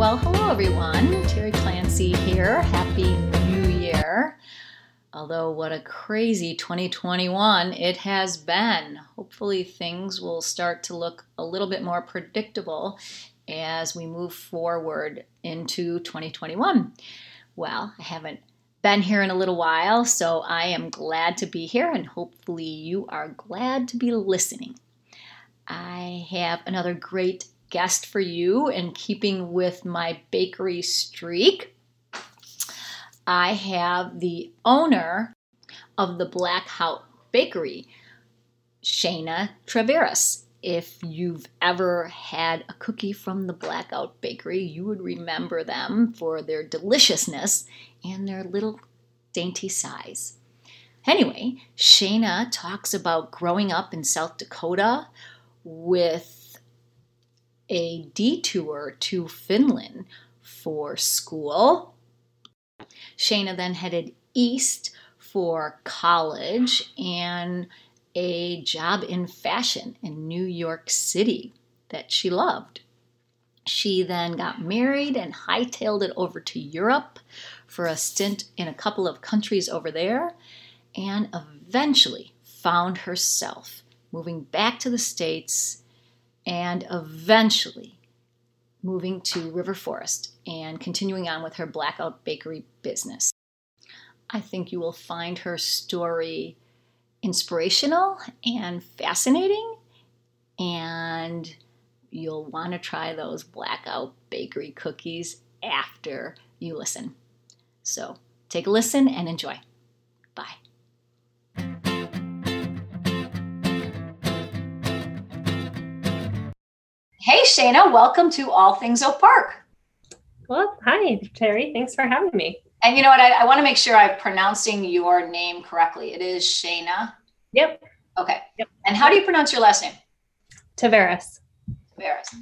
Well, hello everyone. Terry Clancy here. Happy New Year. Although, what a crazy 2021 it has been. Hopefully, things will start to look a little bit more predictable as we move forward into 2021. Well, I haven't been here in a little while, so I am glad to be here, and hopefully, you are glad to be listening. I have another great guest for you in keeping with my bakery streak. I have the owner of the Blackout Bakery, Shana Traveras. If you've ever had a cookie from the Blackout Bakery, you would remember them for their deliciousness and their little dainty size. Anyway, Shana talks about growing up in South Dakota with a detour to Finland for school. Shana then headed east for college and a job in fashion in New York City that she loved. She then got married and hightailed it over to Europe for a stint in a couple of countries over there and eventually found herself moving back to the States and eventually moving to River Forest and continuing on with her Blackout Bakery business. I think you will find her story inspirational and fascinating, and you'll want to try those Blackout Bakery cookies after you listen. So take a listen and enjoy. Hey, Shana, welcome to All Things Oak Park. Well, hi, Terry. Thanks for having me. And you know what? I, I want to make sure I'm pronouncing your name correctly. It is Shana. Yep. Okay. Yep. And how do you pronounce your last name? Tavares. Tavares.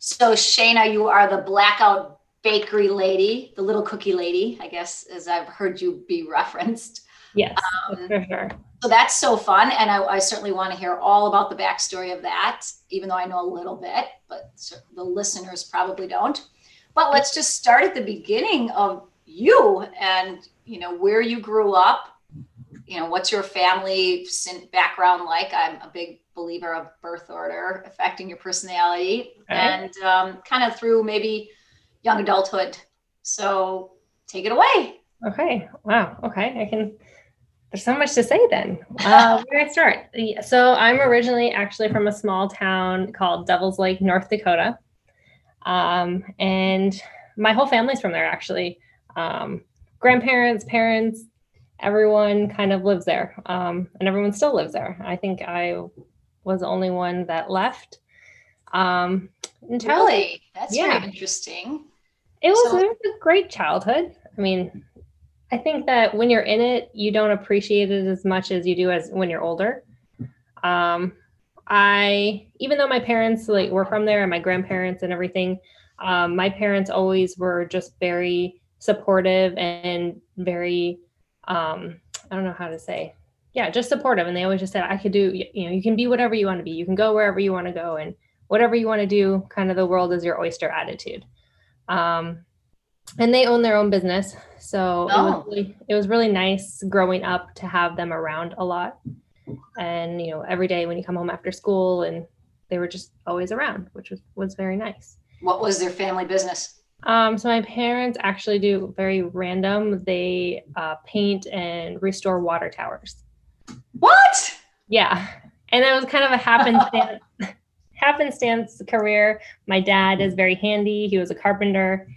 So, Shana, you are the blackout bakery lady, the little cookie lady, I guess, as I've heard you be referenced. Yes, um, for sure. So that's so fun. And I, I, certainly want to hear all about the backstory of that, even though I know a little bit, but the listeners probably don't. But let's just start at the beginning of you and, you know, where you grew up. You know, what's your family background like? I'm a big believer of birth order affecting your personality okay. and um, kind of through maybe young adulthood. So take it away. Okay. Wow. Okay. I can there's so much to say then. Uh, where do I start? So I'm originally actually from a small town called Devils Lake, North Dakota. Um, and my whole family's from there actually. Um, grandparents, parents, everyone kind of lives there. Um, and everyone still lives there. I think I was the only one that left. Um, until, really? That's yeah. very interesting. It was, so- it was a great childhood. I mean, I think that when you're in it, you don't appreciate it as much as you do as when you're older. Um, I, even though my parents like were from there and my grandparents and everything, um, my parents always were just very supportive and very, um, I don't know how to say, yeah, just supportive. And they always just said, I could do, you know, you can be whatever you want to be. You can go wherever you want to go and whatever you want to do, kind of the world is your oyster attitude. Um, and they own their own business. So oh. it was oh. really it was really nice growing up to have them around a lot. And you know every day when you come home after school and they were just always around which was was very nice. What was their family business? Um, so my parents actually do very random. They uh, paint and restore water towers. What? Yeah. And it was kind of a happenstance happenstance career. My dad is very handy. He was a carpenter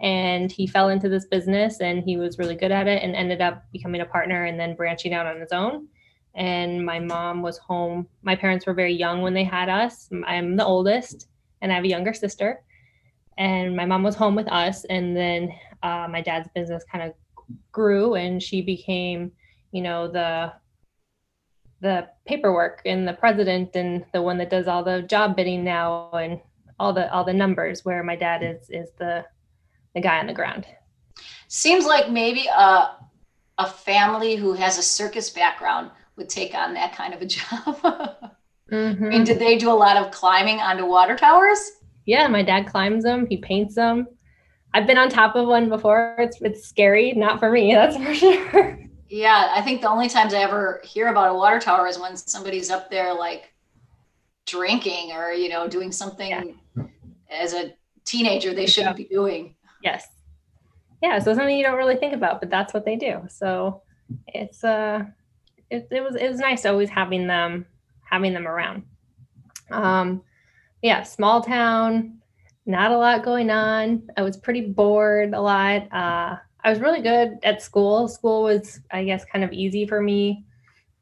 and he fell into this business and he was really good at it and ended up becoming a partner and then branching out on his own. And my mom was home. My parents were very young when they had us. I'm the oldest and i have a younger sister. And my mom was home with us. And then uh, my dad's business kind of grew, and she became, you know, the the paperwork and the president and the one that does all the job bidding now and all the all the numbers where my dad is is the the guy on the ground seems like maybe a a family who has a circus background would take on that kind of a job mm-hmm. i mean did they do a lot of climbing onto water towers yeah my dad climbs them he paints them i've been on top of one before it's it's scary not for me that's for sure yeah, I think the only times I ever hear about a water tower is when somebody's up there like drinking or you know doing something yeah. as a teenager they shouldn't yeah. be doing. Yes. Yeah, so something you don't really think about, but that's what they do. So it's uh it, it was it was nice always having them having them around. Um yeah, small town, not a lot going on. I was pretty bored a lot. Uh I was really good at school. School was, I guess, kind of easy for me.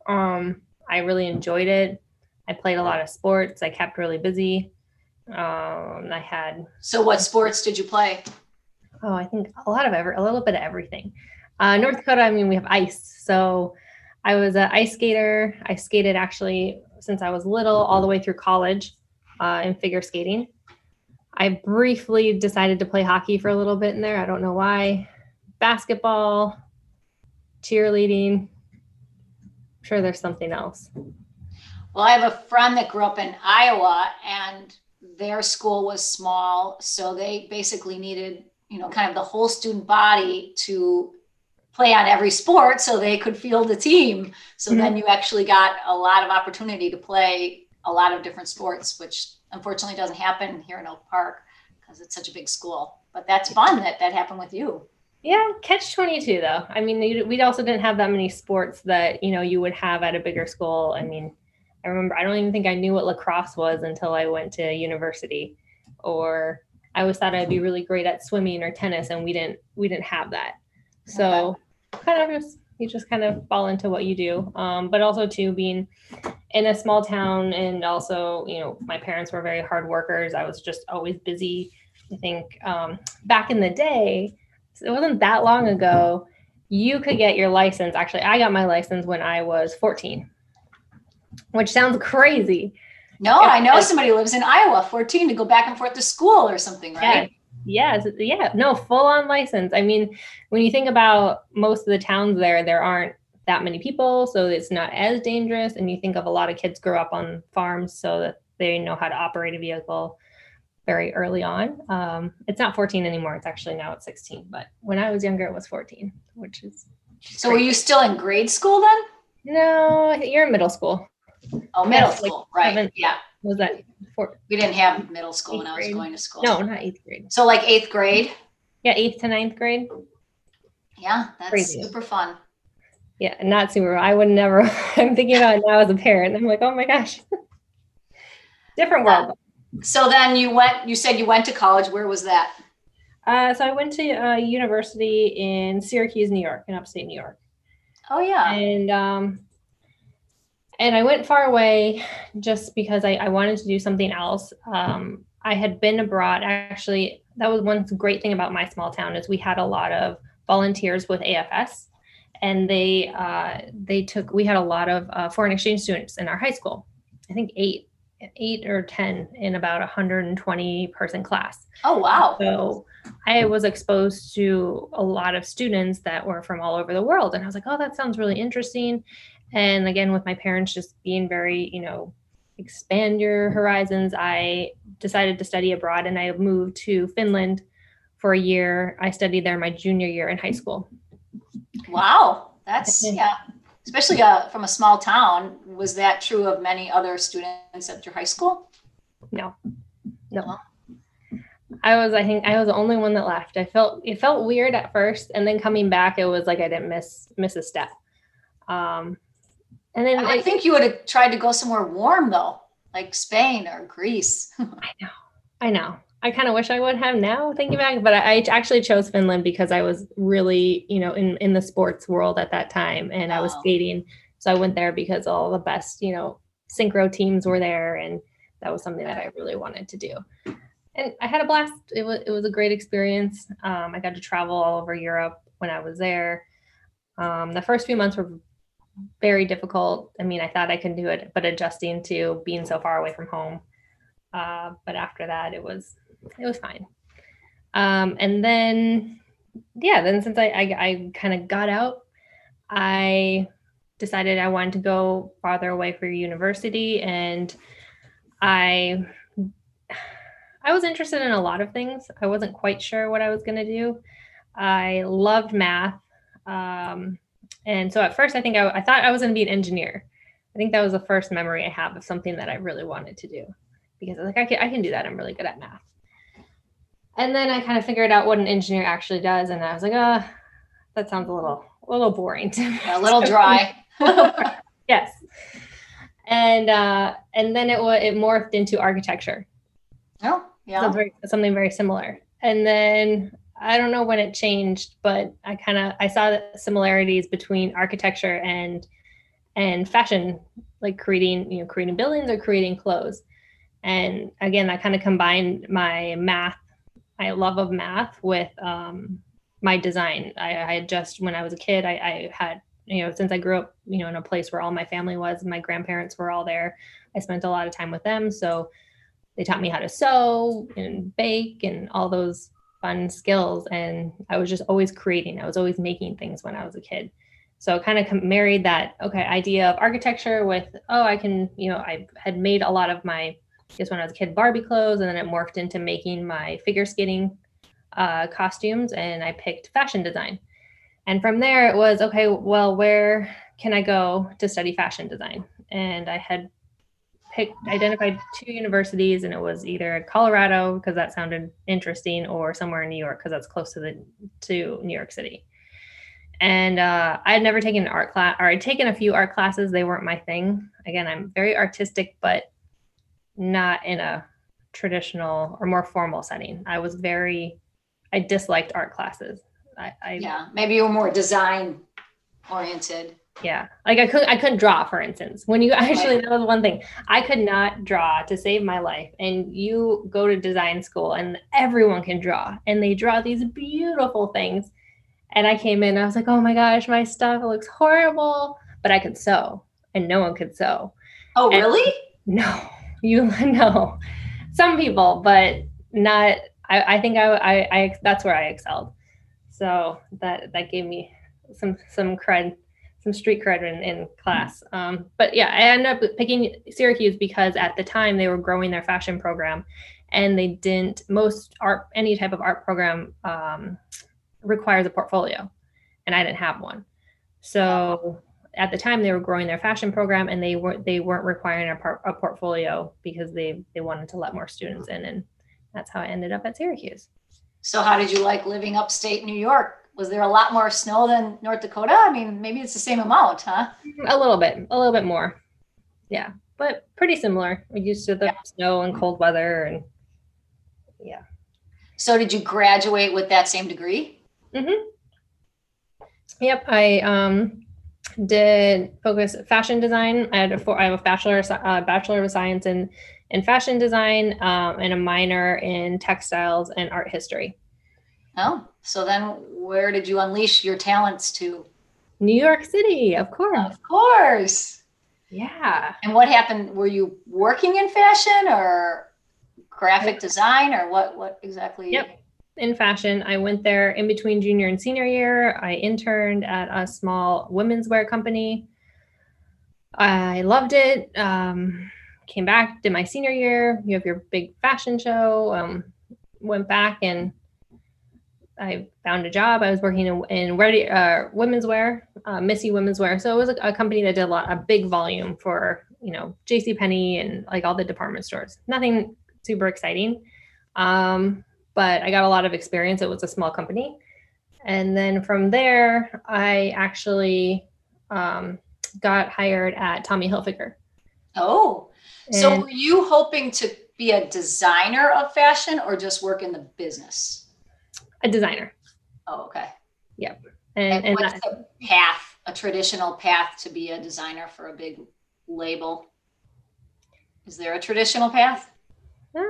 Um, I really enjoyed it. I played a lot of sports. I kept really busy. Um, I had. So, what sports did you play? Oh, I think a lot of ever a little bit of everything. Uh, North Dakota, I mean, we have ice. So, I was an ice skater. I skated actually since I was little, all the way through college uh, in figure skating. I briefly decided to play hockey for a little bit in there. I don't know why basketball, cheerleading. I'm sure there's something else. Well, I have a friend that grew up in Iowa and their school was small. So they basically needed, you know, kind of the whole student body to play on every sport so they could field a team. So mm-hmm. then you actually got a lot of opportunity to play a lot of different sports, which unfortunately doesn't happen here in Oak Park because it's such a big school. But that's fun that that happened with you. Yeah, catch 22 though. I mean, we also didn't have that many sports that, you know, you would have at a bigger school. I mean, I remember I don't even think I knew what lacrosse was until I went to university or I always thought I'd be really great at swimming or tennis and we didn't we didn't have that. So okay. kind of just you just kind of fall into what you do. Um, but also too being in a small town and also, you know, my parents were very hard workers. I was just always busy. I think um, back in the day, it wasn't that long ago you could get your license actually i got my license when i was 14 which sounds crazy no i know somebody lives in iowa 14 to go back and forth to school or something right yeah, yes yeah no full on license i mean when you think about most of the towns there there aren't that many people so it's not as dangerous and you think of a lot of kids grow up on farms so that they know how to operate a vehicle very early on. Um, it's not 14 anymore. It's actually now at 16. But when I was younger, it was 14, which is. So were you still in grade school then? No, you're in middle school. Oh, middle school, like right? yeah. Was that four? We didn't have middle school when I was going to school. No, not eighth grade. So like eighth grade. Yeah, eighth to ninth grade. Yeah, that's Crazy. super fun. Yeah, not super. I would never. I'm thinking about it now as a parent. I'm like, oh my gosh, different world. So then you went, you said you went to college. Where was that? Uh, so I went to a uh, university in Syracuse, New York, in upstate New York. Oh yeah. And um, and I went far away just because I, I wanted to do something else. Um, I had been abroad. Actually, that was one great thing about my small town is we had a lot of volunteers with AFS, and they uh, they took. We had a lot of uh, foreign exchange students in our high school. I think eight eight or 10 in about a 120 person class. Oh, wow. So I was exposed to a lot of students that were from all over the world. And I was like, oh, that sounds really interesting. And again, with my parents just being very, you know, expand your horizons, I decided to study abroad and I moved to Finland for a year. I studied there my junior year in high school. Wow. That's, yeah especially uh, from a small town. Was that true of many other students at your high school? No, no. I was, I think, I was the only one that left. I felt it felt weird at first, and then coming back, it was like I didn't miss miss a step. Um, and then I, I think you would have tried to go somewhere warm though, like Spain or Greece. I know, I know. I kind of wish I would have now thinking back, but I, I, actually chose Finland because I was really, you know, in, in the sports world at that time and I was skating. So I went there because all the best, you know, synchro teams were there and that was something that I really wanted to do. and I had a blast. It was it was a great experience. Um, I got to travel all over Europe when I was there. Um, the first few months were very difficult. I mean, I thought I could do it, but adjusting to being so far away from home. Uh, but after that, it was it was fine. Um, and then, yeah, then since I I, I kind of got out, I decided I wanted to go farther away for university, and I I was interested in a lot of things. I wasn't quite sure what I was going to do. I loved math. Um, and so at first, I think I, I thought I was going to be an engineer. I think that was the first memory I have of something that I really wanted to do because I was like, I can, I can do that. I'm really good at math. And then I kind of figured out what an engineer actually does. And I was like, oh, that sounds a little, a little boring to me. A little dry. yes. And, uh, and then it, it morphed into architecture. Oh, yeah. So very, something very similar. And then I don't know when it changed, but I kind of I saw the similarities between architecture and and fashion, like creating you know creating buildings or creating clothes. And again, I kind of combined my math, my love of math, with um, my design. I, I just when I was a kid, I, I had you know since I grew up you know in a place where all my family was, my grandparents were all there. I spent a lot of time with them, so they taught me how to sew and bake and all those fun skills and i was just always creating i was always making things when i was a kid. So I kind of married that okay idea of architecture with oh i can you know i had made a lot of my I guess when i was a kid barbie clothes and then it morphed into making my figure skating uh, costumes and i picked fashion design. And from there it was okay well where can i go to study fashion design? And i had picked identified two universities and it was either colorado because that sounded interesting or somewhere in new york because that's close to the to new york city. And uh, i had never taken an art class or i'd taken a few art classes. They weren't my thing. Again i'm very artistic but not in a traditional or more formal setting. I was very i disliked art classes. I, I yeah maybe you were more design oriented yeah. Like i couldn't i couldn't draw for instance. When you actually that was one thing. I could not draw to save my life. And you go to design school and everyone can draw. And they draw these beautiful things. And i came in i was like oh my gosh my stuff looks horrible. But i could sew and no one could sew. Oh really? no. You know some people but not i, I think I, I i that's where i excelled. So that that gave me some some cred some street cred in, in class. Um, but yeah, I ended up picking Syracuse because at the time they were growing their fashion program, and they didn't. Most art, any type of art program, um, requires a portfolio, and I didn't have one. So at the time they were growing their fashion program, and they weren't they weren't requiring a, par- a portfolio because they they wanted to let more students in, and that's how I ended up at Syracuse. So how did you like living upstate New York? Was there a lot more snow than North Dakota? I mean, maybe it's the same amount, huh? A little bit, a little bit more. Yeah, but pretty similar. We're used to the yeah. snow and cold weather and yeah. So did you graduate with that same degree? Mm-hmm. Yep, I um, did focus fashion design. I had a, I have a bachelor uh, bachelor of science in in fashion design um, and a minor in textiles and art history. Oh, so then where did you unleash your talents to? New York City, of course. Of course. Yeah. And what happened? Were you working in fashion or graphic design or what what exactly? Yep. In fashion. I went there in between junior and senior year. I interned at a small women's wear company. I loved it. Um, came back, did my senior year. You have your big fashion show. Um, went back and I found a job. I was working in, in ready uh, women's wear, uh, Missy women's wear. So it was a, a, company that did a lot, a big volume for you know J.C. Penney and like all the department stores. Nothing super exciting, um, but I got a lot of experience. It was a small company, and then from there, I actually um, got hired at Tommy Hilfiger. Oh, so were you hoping to be a designer of fashion or just work in the business? A designer. Oh, okay. Yep. And, and, and what's that, the path, a traditional path to be a designer for a big label? Is there a traditional path? Uh,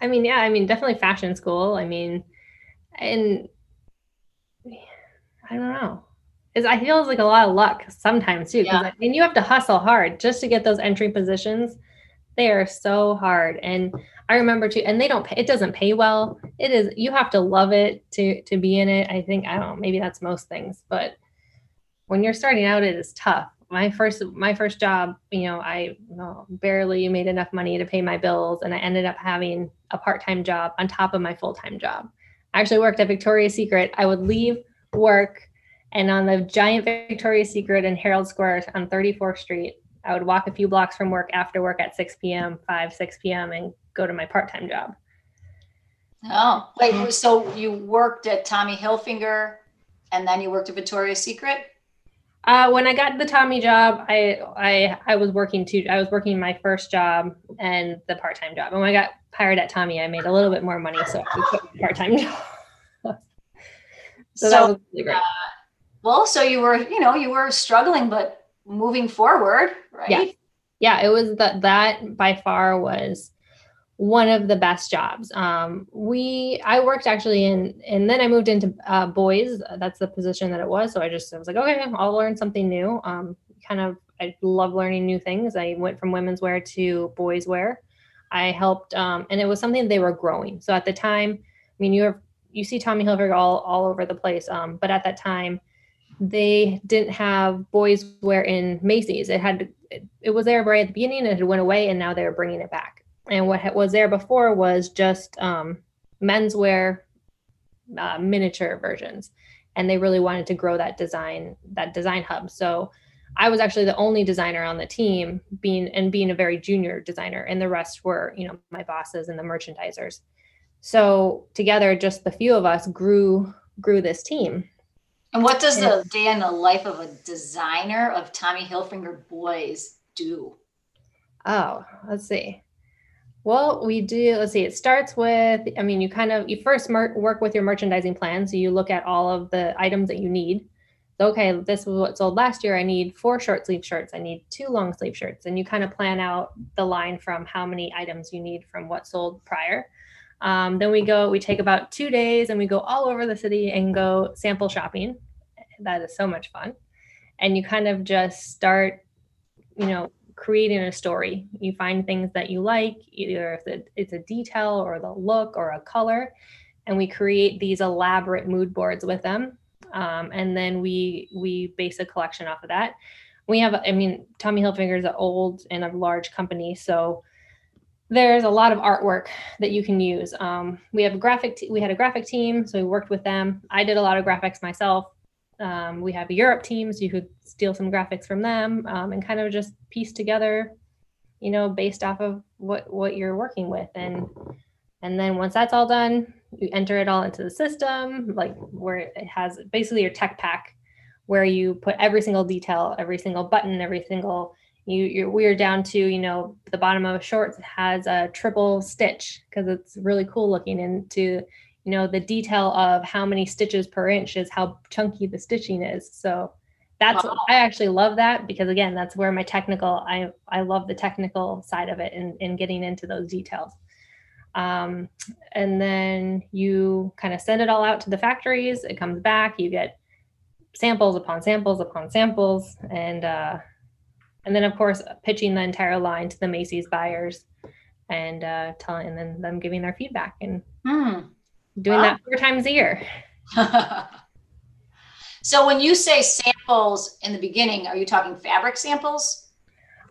I mean, yeah, I mean, definitely fashion school. I mean, and I don't know. Is I feel it's like a lot of luck sometimes too. Yeah. I mean, you have to hustle hard just to get those entry positions. They are so hard, and I remember too. And they don't. Pay, it doesn't pay well. It is. You have to love it to to be in it. I think I don't know. Maybe that's most things, but when you're starting out, it is tough my first my first job you know i well, barely made enough money to pay my bills and i ended up having a part-time job on top of my full-time job i actually worked at victoria's secret i would leave work and on the giant victoria's secret in herald square on 34th street i would walk a few blocks from work after work at 6 p.m 5 6 p.m and go to my part-time job oh wait so you worked at tommy hilfiger and then you worked at victoria's secret uh, when I got the Tommy job, I I I was working two. I was working my first job and the part time job. And when I got hired at Tommy, I made a little bit more money, so I quit my part time job. so, so, that was really great. Uh, well, so you were you know you were struggling, but moving forward, right? Yeah, yeah. It was that that by far was one of the best jobs. Um, we I worked actually in and then I moved into uh, boys. That's the position that it was. So I just I was like, okay, I'll learn something new. Um, kind of I love learning new things. I went from women's wear to boys wear. I helped, um, and it was something they were growing. So at the time, I mean, you you see Tommy Hilfiger all all over the place. Um, but at that time, they didn't have boys wear in Macy's. It had it, it was there right at the beginning and it went away, and now they're bringing it back and what was there before was just um, menswear uh, miniature versions. And they really wanted to grow that design that design hub. So i was actually the only designer on the team being and being a very junior designer. And the rest were you know my bosses and the merchandisers. So together just the few of us grew grew this team. And what does the day in the life of a designer of tommy hilfiger boys do? Oh let's see well, we do. Let's see. It starts with. I mean, you kind of you first mer- work with your merchandising plan, so you look at all of the items that you need. Okay, this was what sold last year. I need four short sleeve shirts. I need two long sleeve shirts, and you kind of plan out the line from how many items you need from what sold prior. Um, then we go. We take about two days, and we go all over the city and go sample shopping. That is so much fun, and you kind of just start, you know, creating a story. You find things that you like, either if it's a detail or the look or a color, and we create these elaborate mood boards with them. Um, and then we we base a collection off of that. We have, I mean, Tommy Hilfiger is an old and a large company, so there's a lot of artwork that you can use. Um, we have a graphic, t- we had a graphic team, so we worked with them. I did a lot of graphics myself. Um, we have a Europe team, so you could steal some graphics from them um, and kind of just piece together, you know, based off of what what you're working with. And and then once that's all done, you enter it all into the system, like where it has basically your tech pack, where you put every single detail, every single button, every single you you're we're down to you know the bottom of a shorts has a triple stitch because it's really cool looking into you know the detail of how many stitches per inch is how chunky the stitching is. So that's wow. i actually love that because again that's where my technical i i love the technical side of it and, and getting into those details. Um, and then you kind of send it all out to the factories. It comes back. You get samples upon samples upon samples. And uh, and then of course pitching the entire line to the macy's buyers and uh, telling and then them giving their feedback and hmm doing wow. that four times a year. so when you say samples in the beginning, are you talking fabric samples?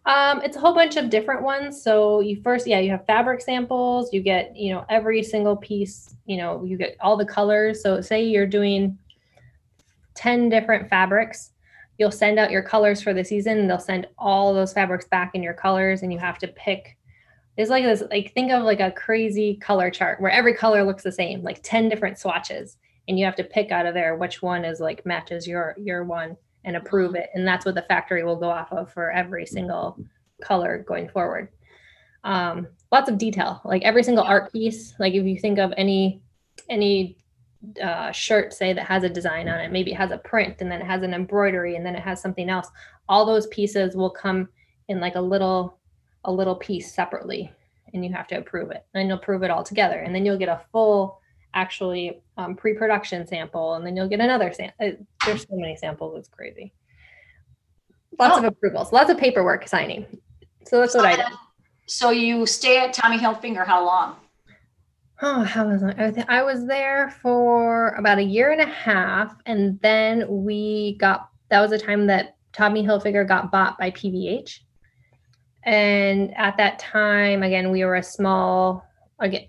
Um, it's a whole bunch of different ones. So you first, yeah, you have fabric samples. You get, you know, every single piece. You know, you get all the colors. So say you're doing ten different fabrics. You'll send out your colors for the season. And they'll send all those fabrics back in your colors, and you have to pick it's like this like think of like a crazy color chart where every color looks the same like 10 different swatches and you have to pick out of there which one is like matches your your one and approve it and that's what the factory will go off of for every single color going forward. Um, lots of detail like every single art piece like if you think of any any uh, shirt say that has a design on it maybe it has a print and then it has an embroidery and then it has something else all those pieces will come in like a little a little piece separately and you have to approve it. And you'll approve it all together. And then you'll get a full, actually, um, pre production sample. And then you'll get another sample. Uh, there's so many samples, it's crazy. Lots oh. of approvals, lots of paperwork signing. So that's what I did. So you stay at Tommy Hilfiger how long? Oh, how was I? I was there for about a year and a half, and then we got. That was the time that Tommy Hilfiger got bought by PVH, and at that time, again, we were a small, again,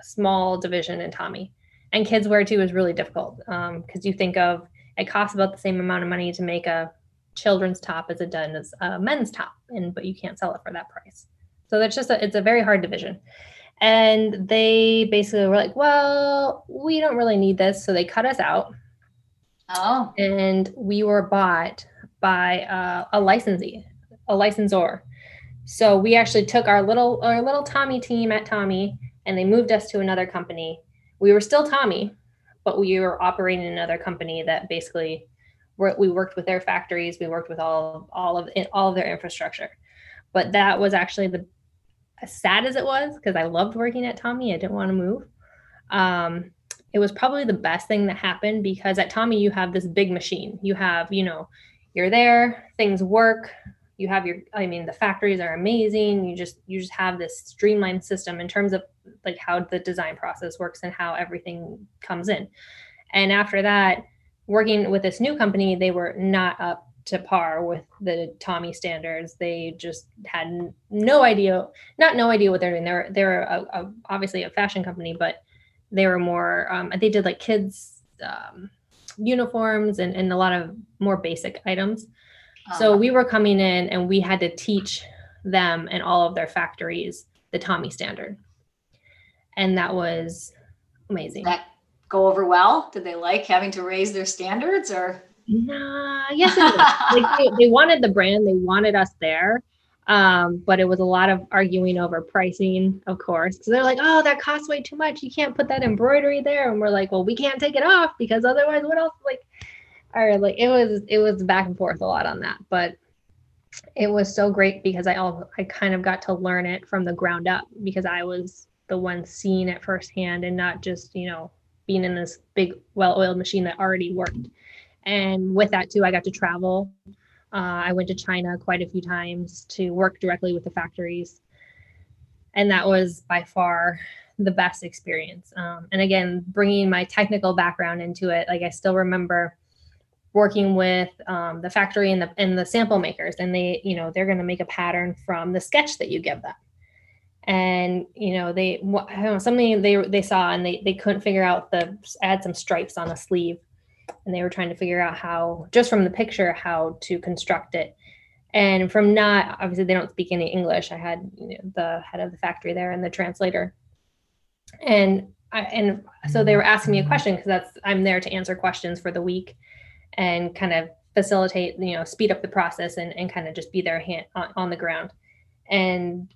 a small division in Tommy, and kids wear too is really difficult because um, you think of it costs about the same amount of money to make a children's top as it does a men's top, and but you can't sell it for that price. So that's just a, it's a very hard division. And they basically were like, well, we don't really need this. So they cut us out. Oh. And we were bought by uh, a licensee, a licensor. So we actually took our little our little Tommy team at Tommy and they moved us to another company. We were still Tommy, but we were operating another company that basically we worked with their factories, we worked with all all of all of their infrastructure. But that was actually the as sad as it was, because I loved working at Tommy, I didn't want to move. Um, it was probably the best thing that happened because at Tommy, you have this big machine. You have, you know, you're there, things work. You have your, I mean, the factories are amazing. You just, you just have this streamlined system in terms of like how the design process works and how everything comes in. And after that, working with this new company, they were not up to par with the Tommy standards. They just had no idea, not no idea what they're doing. They're they're a, a, obviously a fashion company, but they were more. Um, they did like kids um, uniforms and, and a lot of more basic items. So uh-huh. we were coming in and we had to teach them and all of their factories the Tommy standard, and that was amazing. That go over well? Did they like having to raise their standards or? Nah, yes, like they, they, wanted the brand, they wanted us there. Um, but it was a lot of arguing over pricing, of course, because they're like, "Oh, that costs way too much. You can't put that embroidery there." And we're like, "Well, we can't take it off because otherwise, what else?" Like, or like it was it was back and forth a lot on that, but it was so great because I all I kind of got to learn it from the ground up because I was the one seeing it firsthand and not just you know being in this big well-oiled machine that already worked. And with that too i got to travel. Uh, i went to china quite a few times to work directly with the factories. And that was by far the best experience. Um, and again bringing my technical background into it like i still remember working with um, the factory and the and the sample makers and they you know they're going to make a pattern from the sketch that you give them. And you know they know, something they they saw and they they couldn't figure out the add some stripes on a sleeve. And they were trying to figure out how just from the picture how to construct it. And from not obviously they don't speak any english. I had you know, the head of the factory there and the translator. And I, and so they were asking me a question because that's i'm there to answer questions for the week and kind of facilitate you know speed up the process and, and kind of just be there hand, on, on the ground. And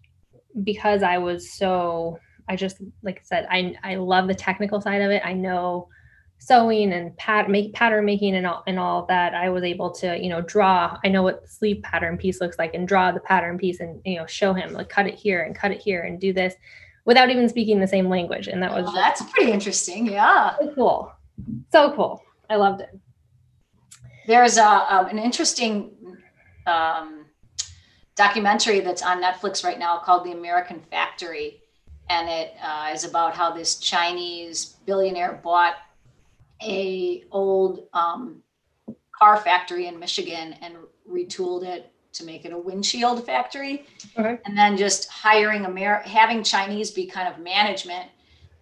because i was so i just like i said i i love the technical side of it. I know sewing and pat make pattern making and all and all that. I was able to you know draw. I know what the sleeve pattern piece looks like and draw the pattern piece and you know show him like cut it here and cut it here and do this without even speaking the same language. And that was oh, that's pretty interesting. Yeah. So cool. So cool. I loved it there's a, um, an interesting um, documentary that's on netflix right now called the american factory and it uh, is about how this chinese billionaire bought a old um, car factory in Michigan and retooled it to make it a windshield factory. Okay. And then just hiring Amer having Chinese be kind of management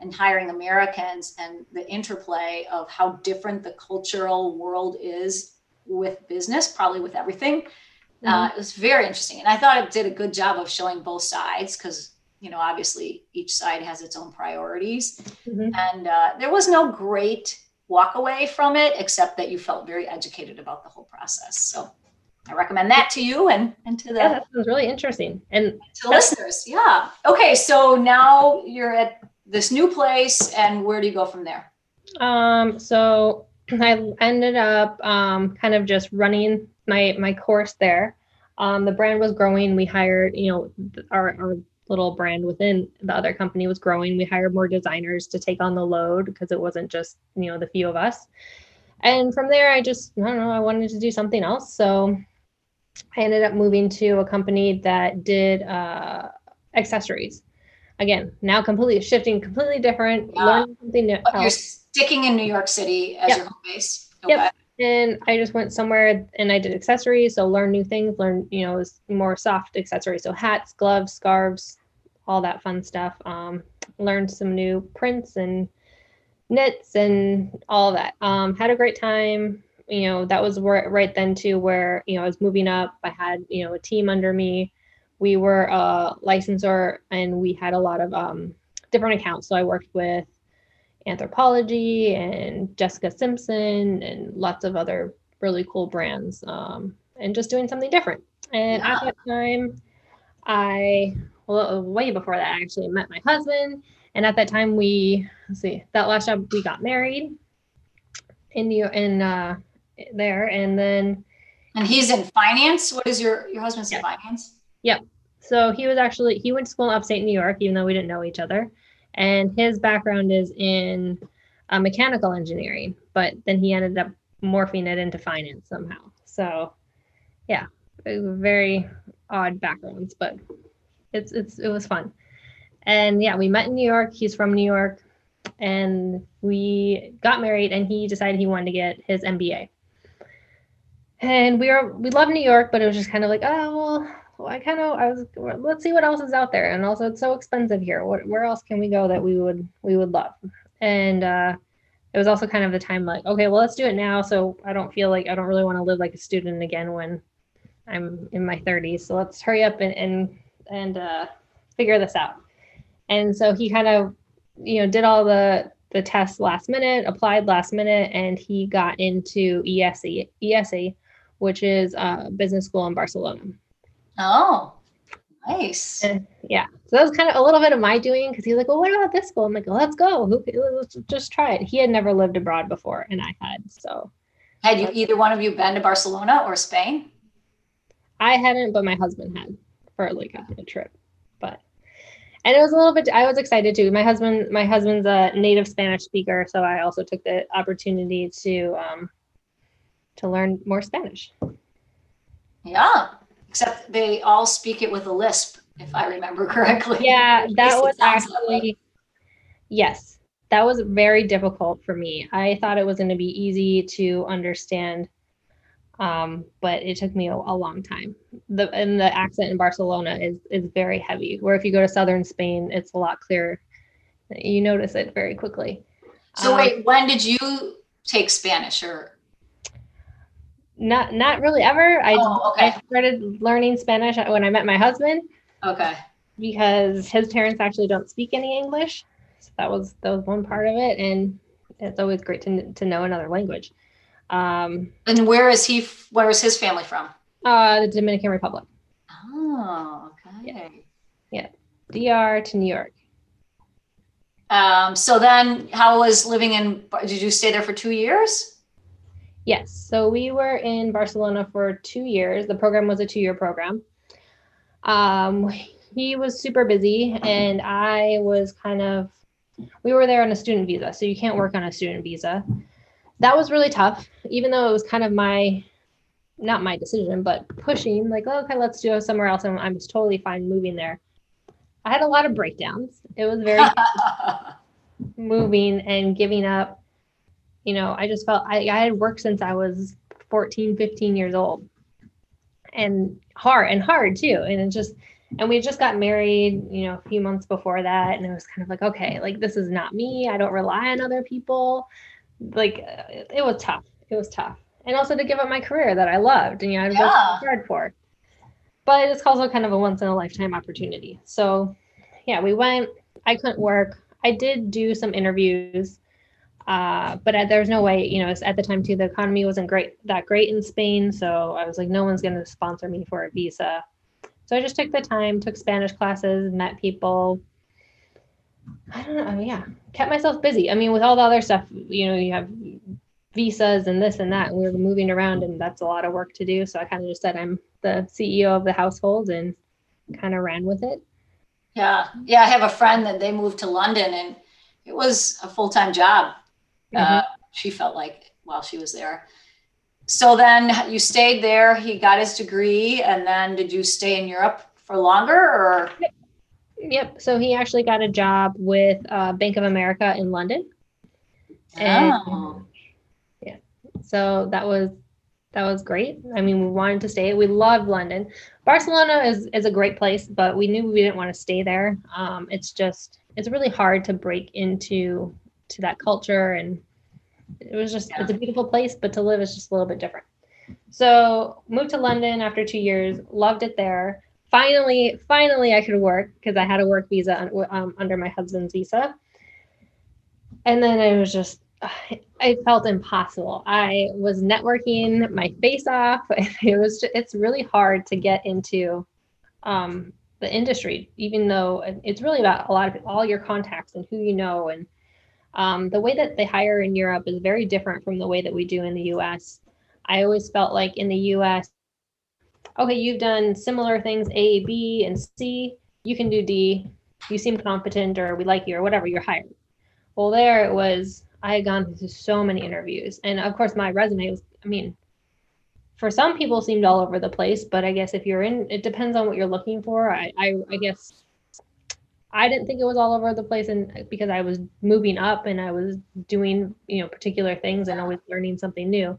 and hiring Americans and the interplay of how different the cultural world is with business, probably with everything. Mm-hmm. Uh, it was very interesting. And I thought it did a good job of showing both sides because, you know, obviously each side has its own priorities. Mm-hmm. And uh, there was no great walk away from it, except that you felt very educated about the whole process. So I recommend that to you and, and to the yeah, that sounds really interesting. And to listeners. Yeah. Okay. So now you're at this new place and where do you go from there? Um, so I ended up um, kind of just running my my course there. Um, the brand was growing. We hired, you know, our, our little brand within the other company was growing. We hired more designers to take on the load because it wasn't just, you know, the few of us. And from there, I just, I don't know, I wanted to do something else. So I ended up moving to a company that did uh, accessories. Again, now completely shifting, completely different, Yeah. learning something new. But you're sticking in New York City as Yep. your home base. Yep. and I just went somewhere and I did accessories. So learn new things, learn, you know, more soft accessories. So hats, gloves, scarves, all that fun stuff. Um, learned some new prints and knits and all that. Um, had a great time. You know, that was where, right then too, where, you know, I was moving up. I had, you know, a team under me. We were a licensor and we had a lot of um, different accounts. So I worked with Anthropologie and Jessica Simpson and lots of other really cool brands um, and just doing something different. And at that time, I, well, way before that, I actually met my husband. And at that time, we, let's see, that last job, we got married in New in uh, there. And then, And he's in finance. What is your your husband's in Yeah. Finance? so he was actually, he went to school in upstate New York, even though we didn't know each other. And his background is in uh, mechanical engineering, but then he ended up morphing it into finance somehow. So, yeah, very odd backgrounds, but it's it's it was fun. And yeah, we met in New York. He's from New York, and we got married. And he decided he wanted to get his MBA. And we were we love New York, but it was just kind of like, oh well, I kind of I was let's see what else is out there. And also, it's so expensive here. What where else can we go that we would we would love? And uh, it was also kind of the time like, okay, well, let's do it now. So I don't feel like I don't really want to live like a student again when I'm in my 30s. So let's hurry up and and and uh, figure this out. And so he kind of, you know, did all the the tests last minute, applied last minute, and he got into IESE, IESE, which is a business school in Barcelona. Oh, nice. And yeah, so that was kind of a little bit of my doing because he's like, "Well, what about this school?" I'm like, "Well, let's go. Let's just try it." He had never lived abroad before, and I had, so Had you either one of you been to Barcelona or Spain? I hadn't, but my husband had for like a, a trip. But and it was a little bit. I was excited too. My husband, my husband's a native Spanish speaker, so I also took the opportunity to um, to learn more Spanish. Yeah. Except they all speak it with a lisp, if I remember correctly. Yeah, that was sounds that way. actually yes, that was very difficult for me. I thought it was going to be easy to understand, um, but it took me a, a long time. The and the accent in Barcelona is is very heavy. Where if you go to southern Spain, it's a lot clearer. You notice it very quickly. So Um, wait, when did you take Spanish or Not not really ever. I Oh, okay. I started learning Spanish when I met my husband. okay. because his parents actually don't speak any English. So that was that was one part of it, and it's always great to to know another language. Um, And where is he where is his family from? uh, the Dominican Republic, Oh, okay. Yeah. DR to New York. Um, so then how was living in did you stay there for two years? Yes, so we were in Barcelona for two years. The program was a two year program. Um, he was super busy, and I was kind of. We were there on a student visa, so you can't work on a student visa. That was really tough, even though it was kind of my, not my decision, but pushing. Like, oh, okay, let's go somewhere else, and I was totally fine moving there. I had a lot of breakdowns. It was very moving and giving up you know i just felt I, I had worked since i was 14 15 years old. And hard and hard too. And it just and we just got married you know a few months before that. And it was kind of like okay like this is not me. I don't rely on other people. Like uh, it, it was tough. It was tough. And also to give up my career that i loved and you know i worked Yeah. hard for. But it's also kind of a once in a lifetime opportunity. So yeah we went. I couldn't work. I did do some interviews uh, but uh, there was no way, you know, at the time too, the economy wasn't great that great in Spain. So I was like, no one's going to sponsor me for a visa. So I just took the time, took Spanish classes, met people. I don't know. I mean, yeah, kept myself busy. I mean, with all the other stuff, you know, you have visas and this and that, and we were moving around, and that's a lot of work to do. So I kind of just said I'm the CEO of the household and kind of ran with it. Yeah, yeah. I have a friend that they moved to London, and it was a full time job. Mm-hmm. Uh, she felt like while she was there. So then you stayed there. He got his degree, and then did you stay in Europe for longer, or? Yep. So he actually got a job with uh, Bank of America in London. And, oh. Yeah. So that was that was great. I mean, we wanted to stay. We loved London. Barcelona is is a great place, but we knew we didn't want to stay there. Um, it's just it's really hard to break into to that culture, and it was just yeah. it's a beautiful place, but to live is just a little bit different. So moved to London after two years. Loved it there. Finally, finally, I could work because I had a work visa um, under my husband's visa, and then it was just I felt impossible. I was networking my face off. It was just, it's really hard to get into um, the industry, even though it's really about a lot of all your contacts and who you know. And um, the way that they hire in Europe is very different from the way that we do in the U.S. I always felt like in the U.S., okay, you've done similar things A, B, and C. You can do D. You seem competent, or we like you, or whatever. You're hired. Well, there it was I had gone through so many interviews. And of course, my resume was, I mean, for some people seemed all over the place, but I guess if you're in, it depends on what you're looking for. I, I, I guess I didn't think it was all over the place and uh, because I was moving up and I was doing, you know, particular things and always learning something new.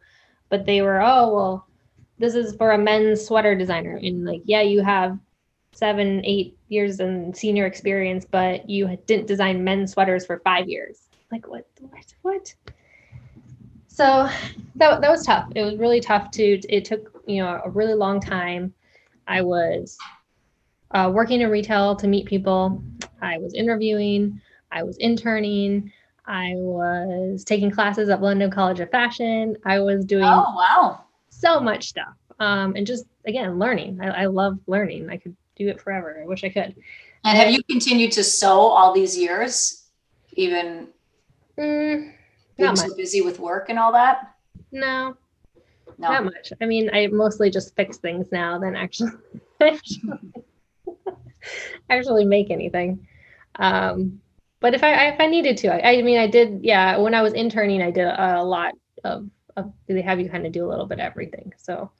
But they were, oh, well, this is for a men's sweater designer. And like, yeah, you have seven, eight years in senior experience, but you didn't design men's sweaters for five years like what what what so that, that was tough it was really tough to it took you know a really long time i was uh, working in retail to meet people. I was interviewing i was interning i was taking classes at london college of fashion. I was doing oh wow. so much stuff um, and just again learning. I, I love learning. I could do it forever. I wish i could. And have you continued to sew all these years even Mm, being so busy with work and all that? No, no, not much. I mean, I mostly just fix things now than actually actually, actually make anything. Um, but if I if I needed to, I, I mean, I did. Yeah, when I was interning, I did a, a lot of, of. They have you kind of do a little bit of everything, so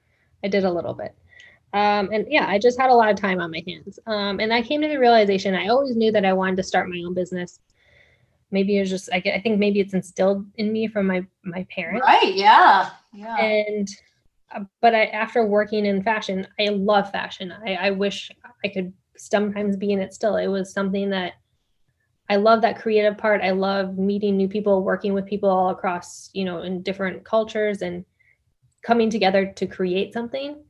I did a little bit. Um, and yeah, I just had a lot of time on my hands. Um, and I came to the realization I always knew that I wanted to start my own business maybe it's just I, I think maybe it's instilled in me from my my parents right yeah yeah and but I, after working in fashion i love fashion. I, I wish i could sometimes be in it still. It was something that i love that creative part. I love meeting new people working with people all across you know in different cultures and coming together to create something.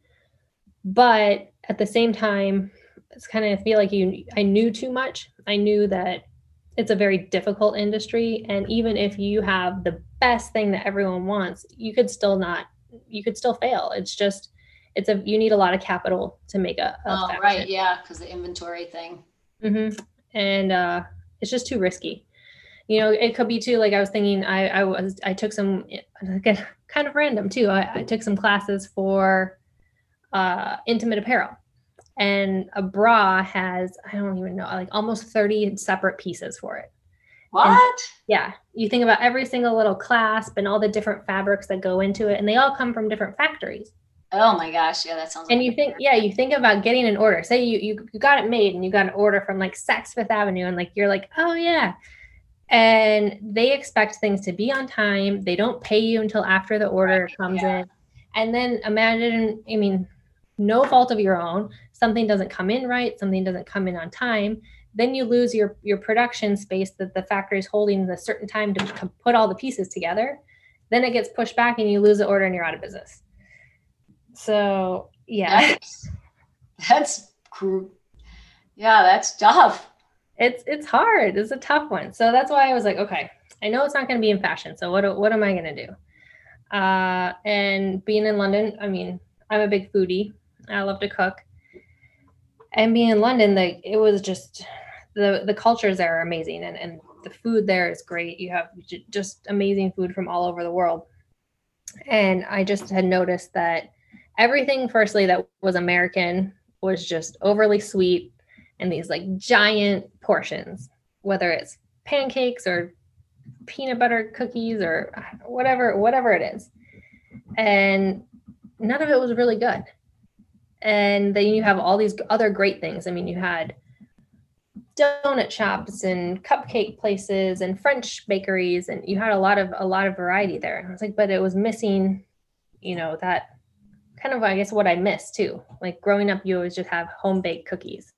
But at the same time it's kind of feel like you i knew too much. I knew that it's a very difficult industry and even if you have the best thing that everyone wants you could still not you could still fail. It's just it's a you need a lot of capital to make a, a oh right yeah because the inventory thing. Mm-hmm. and uh it's just too risky. You know it could be too like i was thinking i i was i took some again kind of random too. I, I took some classes for uh intimate apparel. And a bra has i don't even know like almost 30 separate pieces for it what? and, yeah you think about every single little clasp and all the different fabrics that go into it and they all come from different factories. Oh my gosh yeah that sounds and like you think yeah you think about getting an order. Say you, you you got it made and you got an order from like saks fifth avenue and like you're like oh yeah. And they expect things to be on time. They don't pay you until after the order right, comes yeah. in. And then imagine i mean no fault of your own. Something doesn't come in right. Something doesn't come in on time then you lose your your production space that the factory is holding the certain time to, put all the pieces together. Then it gets pushed back and you lose the order and you're out of business. So yeah. That's, that's yeah that's tough. It's it's hard. It's a tough one. So that's why i was like okay i know it's not going to be in fashion. So what what am i going to do? Uh and being in london i mean i'm a big foodie. I love to cook. And being in London, like it was just the the cultures there are amazing, and and the food there is great. You have j- just amazing food from all over the world, and I just had noticed that everything, firstly, that was American was just overly sweet, and these like giant portions, whether it's pancakes or peanut butter cookies or whatever, whatever it is. And none of it was really good. And then you have all these other great things. I mean, you had donut shops and cupcake places and French bakeries, and you had a lot of a lot of variety there. And I was like, but it was missing, you know, that kind of I guess what I missed too. Like growing up, you always just have home baked cookies,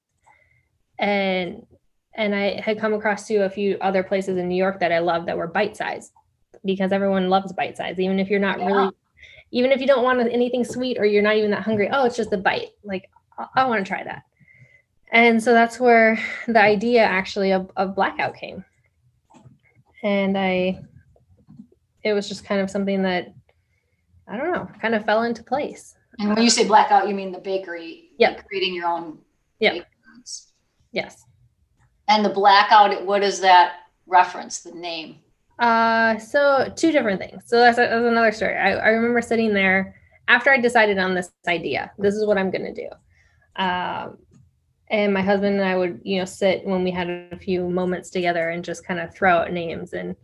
and and I had come across to a few other places in New York that I loved that were bite size because everyone loves bite size, even if you're not yeah. really, even if you don't want anything sweet or you're not even that hungry. Oh, it's just a bite. Like I, I want to try that. And so that's where the idea actually of, of blackout came. And I, it was just kind of something that, I don't know, kind of fell into place. And when you say blackout, you mean the bakery? Yeah. Creating your own. Yeah. Yes. And the blackout, what is that reference, the name? Uh, so two different things. So that's, that's another story. I, I remember sitting there after I decided on this idea. This is what I'm going to do. Um, and my husband and I would, you know, sit when we had a few moments together and just kind of throw out names and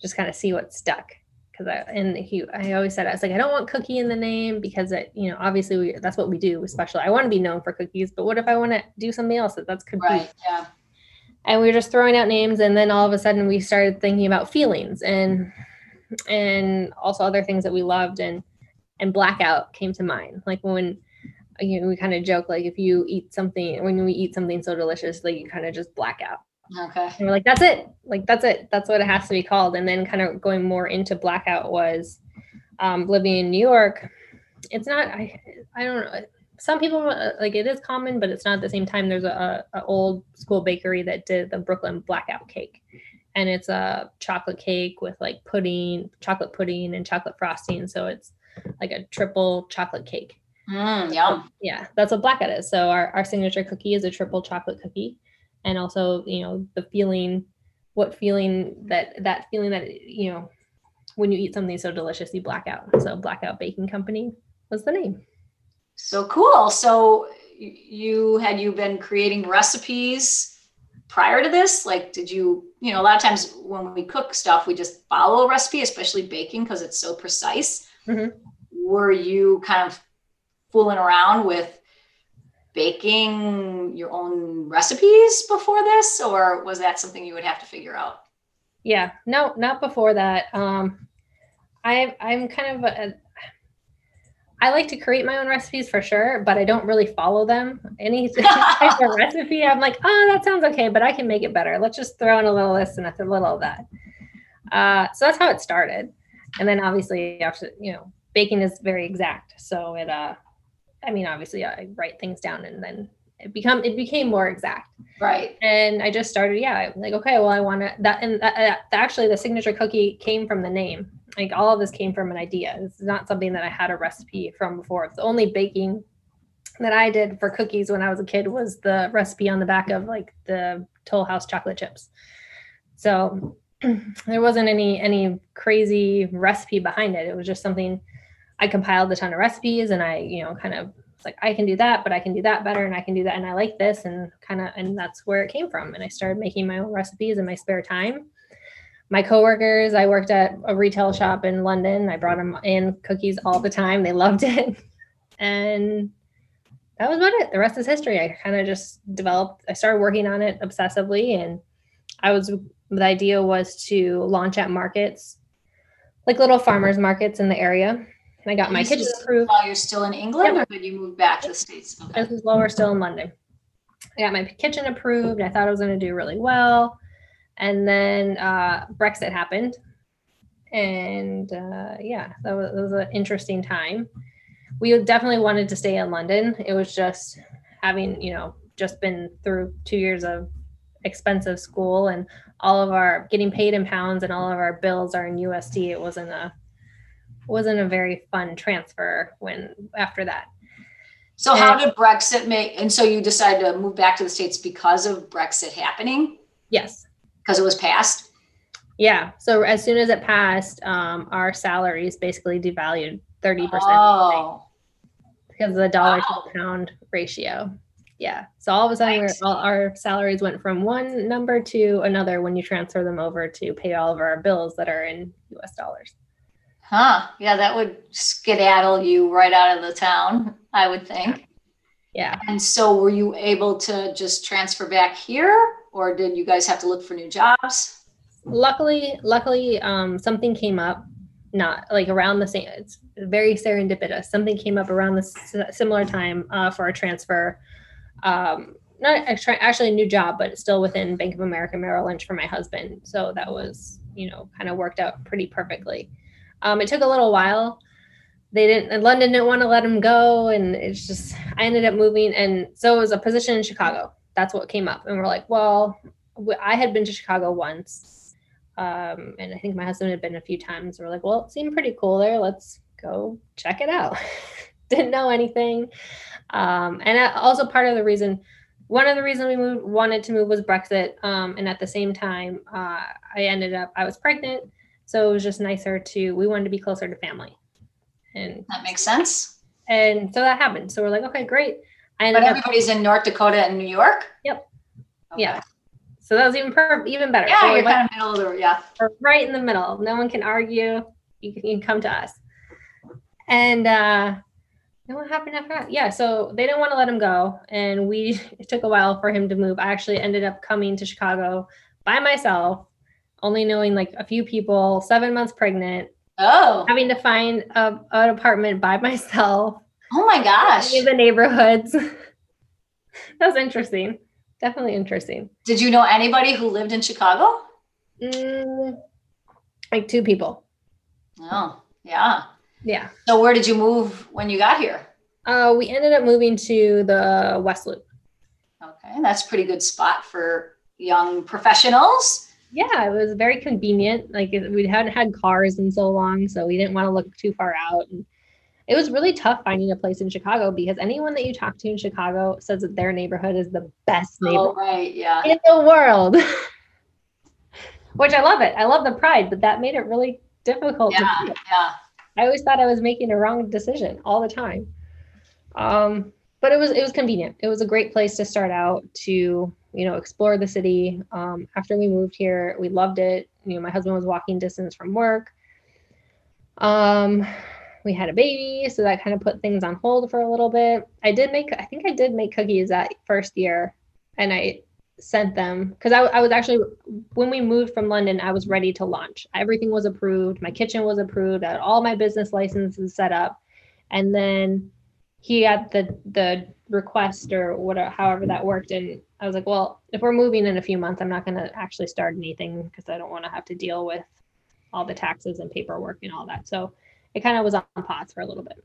just kind of see what stuck. Because I and he, I always said I was like, I don't want cookie in the name because it, you know, obviously we that's what we do. Especially, I want to be known for cookies, but what if I want to do something else that that's could right, Yeah. And we were just throwing out names, and then all of a sudden we started thinking about feelings and and also other things that we loved, and and blackout came to mind. Like when you know, we kind of joke like if you eat something when we eat something so delicious, like you kind of just black out. Okay. And we're like, that's it. Like that's it. That's what it has to be called. And then kind of going more into blackout was um, living in New York. It's not. I I don't know. Some people uh, like it is common, but it's not at the same time. There's a, a old school bakery that did the Brooklyn blackout cake, and it's a chocolate cake with like pudding, chocolate pudding, and chocolate frosting. So it's like a triple chocolate cake Mm, yum. Yeah, that's what blackout is. So our, our signature cookie is a triple chocolate cookie. And also, you know, the feeling, what feeling that that feeling that you know, when you eat something so delicious, you black out. So blackout baking company was the name. So cool. So you had you been creating recipes prior to this? Like, did you, you know, a lot of times when we cook stuff, we just follow a recipe, especially baking because it's so precise. Mm-hmm. Were you kind of fooling around with baking your own recipes before this or was that something you would have to figure out yeah no not before that um i i'm kind of a, I like to create my own recipes for sure, but I don't really follow them. Any type of recipe, I'm like, oh, that sounds okay, but I can make it better. Let's just throw in a little this and a little of that. Uh, so that's how it started. And then obviously, after you know, baking is very exact, so it uh, I mean, obviously I write things down and then it become it became more exact. Right. And I just started, yeah, like, okay, well, I want to that, and that, uh, actually the signature cookie came from the name. Like all of this came from an idea. It's not something that I had a recipe from before. It's the only baking that I did for cookies when I was a kid was the recipe on the back of like the Toll House chocolate chips. So there wasn't any any crazy recipe behind it. It was just something I compiled a ton of recipes and I, you know, kind of like I can do that, but I can do that better and I can do that and I like this and kind of and that's where it came from. And I started making my own recipes in my spare time. My coworkers, I worked at a retail shop in London. I brought them in cookies all the time. They loved it. And that was about it. The rest is history. I kind of just developed, I started working on it obsessively and I was the idea was to launch at markets like little farmers markets in the area I got my kitchen approved. While you're still in England, yep. or did you move back to the States? Okay. This is while we're still in London. I got my kitchen approved. I thought I was going to do really well. And then uh, Brexit happened. And uh, yeah, that was, that was an interesting time. We definitely wanted to stay in London. It was just having, you know, just been through two years of expensive school and all of our getting paid in pounds and all of our bills are in USD. It wasn't a wasn't a very fun transfer when after that. So and, how did Brexit make and so you decided to move back to the States because of Brexit happening? Yes. Because it was passed? Yeah. So as soon as it passed, um, our salaries basically devalued 30%. Oh. Because of the dollar wow. to the pound ratio. Yeah. So all of a sudden, all our salaries went from one number to another when you transfer them over to pay all of our bills that are in US dollars. Huh. Yeah, that would skedaddle you right out of the town, I would think. Yeah. And so were you able to just transfer back here or did you guys have to look for new jobs? Luckily, luckily, um, something came up, not like around the same, it's very serendipitous. Something came up around the s- similar time uh, for a transfer. Um, not actu- actually a new job, but still within Bank of America Merrill Lynch for my husband. So that was, you know, kind of worked out pretty perfectly. Um, it took a little while. They didn't, and London didn't want to let him go. And it's just, I ended up moving. And so it was a position in Chicago. That's what came up. And we're like, well, I had been to Chicago once. Um, and I think my husband had been a few times. We're like, well, it seemed pretty cool there. Let's go check it out. Didn't know anything. Um, and also part of the reason, one of the reasons we moved, wanted to move was Brexit. Um, and at the same time, uh, I ended up, I was pregnant. So it was just nicer to, we wanted to be closer to family. And, That makes sense. and so that happened. So we're like, okay, great. I But ended up, everybody's in North Dakota and New York? Yep. Okay. yeah. So that was even per- even better. Yeah, So you're kind of middle of the, yeah. We're right in the middle. No one can argue. You can, you can come to us. And uh, then what happened after that? Yeah, so they didn't want to let him go, and we it took a while for him to move. I actually ended up coming to Chicago by myself, only knowing like a few people. Seven months pregnant, Oh, having to find a, an apartment by myself oh my gosh. in the neighborhoods. that was interesting. Definitely interesting. Did you know anybody who lived in Chicago? Mm, like two people. Oh, yeah. Yeah. So where did you move when you got here? Uh, we ended up moving to the West Loop. Okay, that's a pretty good spot for young professionals. Yeah, it was very convenient. Like we hadn't had cars in so long, so we didn't want to look too far out. And it was really tough finding a place in Chicago because anyone that you talk to in Chicago says that their neighborhood is the best neighborhood Oh, neighborhood right, yeah. in the world. Which I love it. I love the pride, but that made it really difficult Yeah, yeah. I always thought I was making a wrong decision all the time. Um, but it was it was convenient. It was a great place to start out to you know explore the city. Um, after we moved here, we loved it. You know, my husband was walking distance from work. Um, we had a baby, so that kind of put things on hold for a little bit. I did make I think I did make cookies that first year, and I sent them because I, I was actually when we moved from London, I was ready to launch. Everything was approved. My kitchen was approved. I had all my business licenses set up. And then he had the the request or whatever, however that worked. And I was like, well, if we're moving in a few months, I'm not going to actually start anything because I don't want to have to deal with all the taxes and paperwork and all that. So it kind of was on pause for a little bit.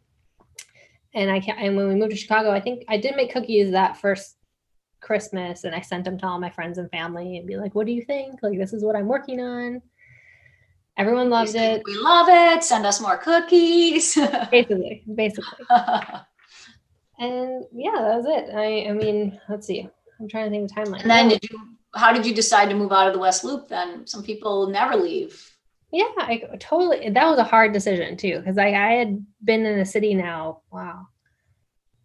And I can't, and when we moved to Chicago, I think I did make cookies that first Christmas and I sent them to all my friends and family and be like, what do you think? Like, this is what I'm working on. Everyone loves it. We love it. Send us more cookies. Basically, basically. And yeah, that was it. I, I mean, let's see. I'm trying to think of the timeline. and then did you how did you decide to move out of the West Loop then? Some people never leave. yeah, I totally. That was a hard decision too, because I, I had been in the city now. Wow,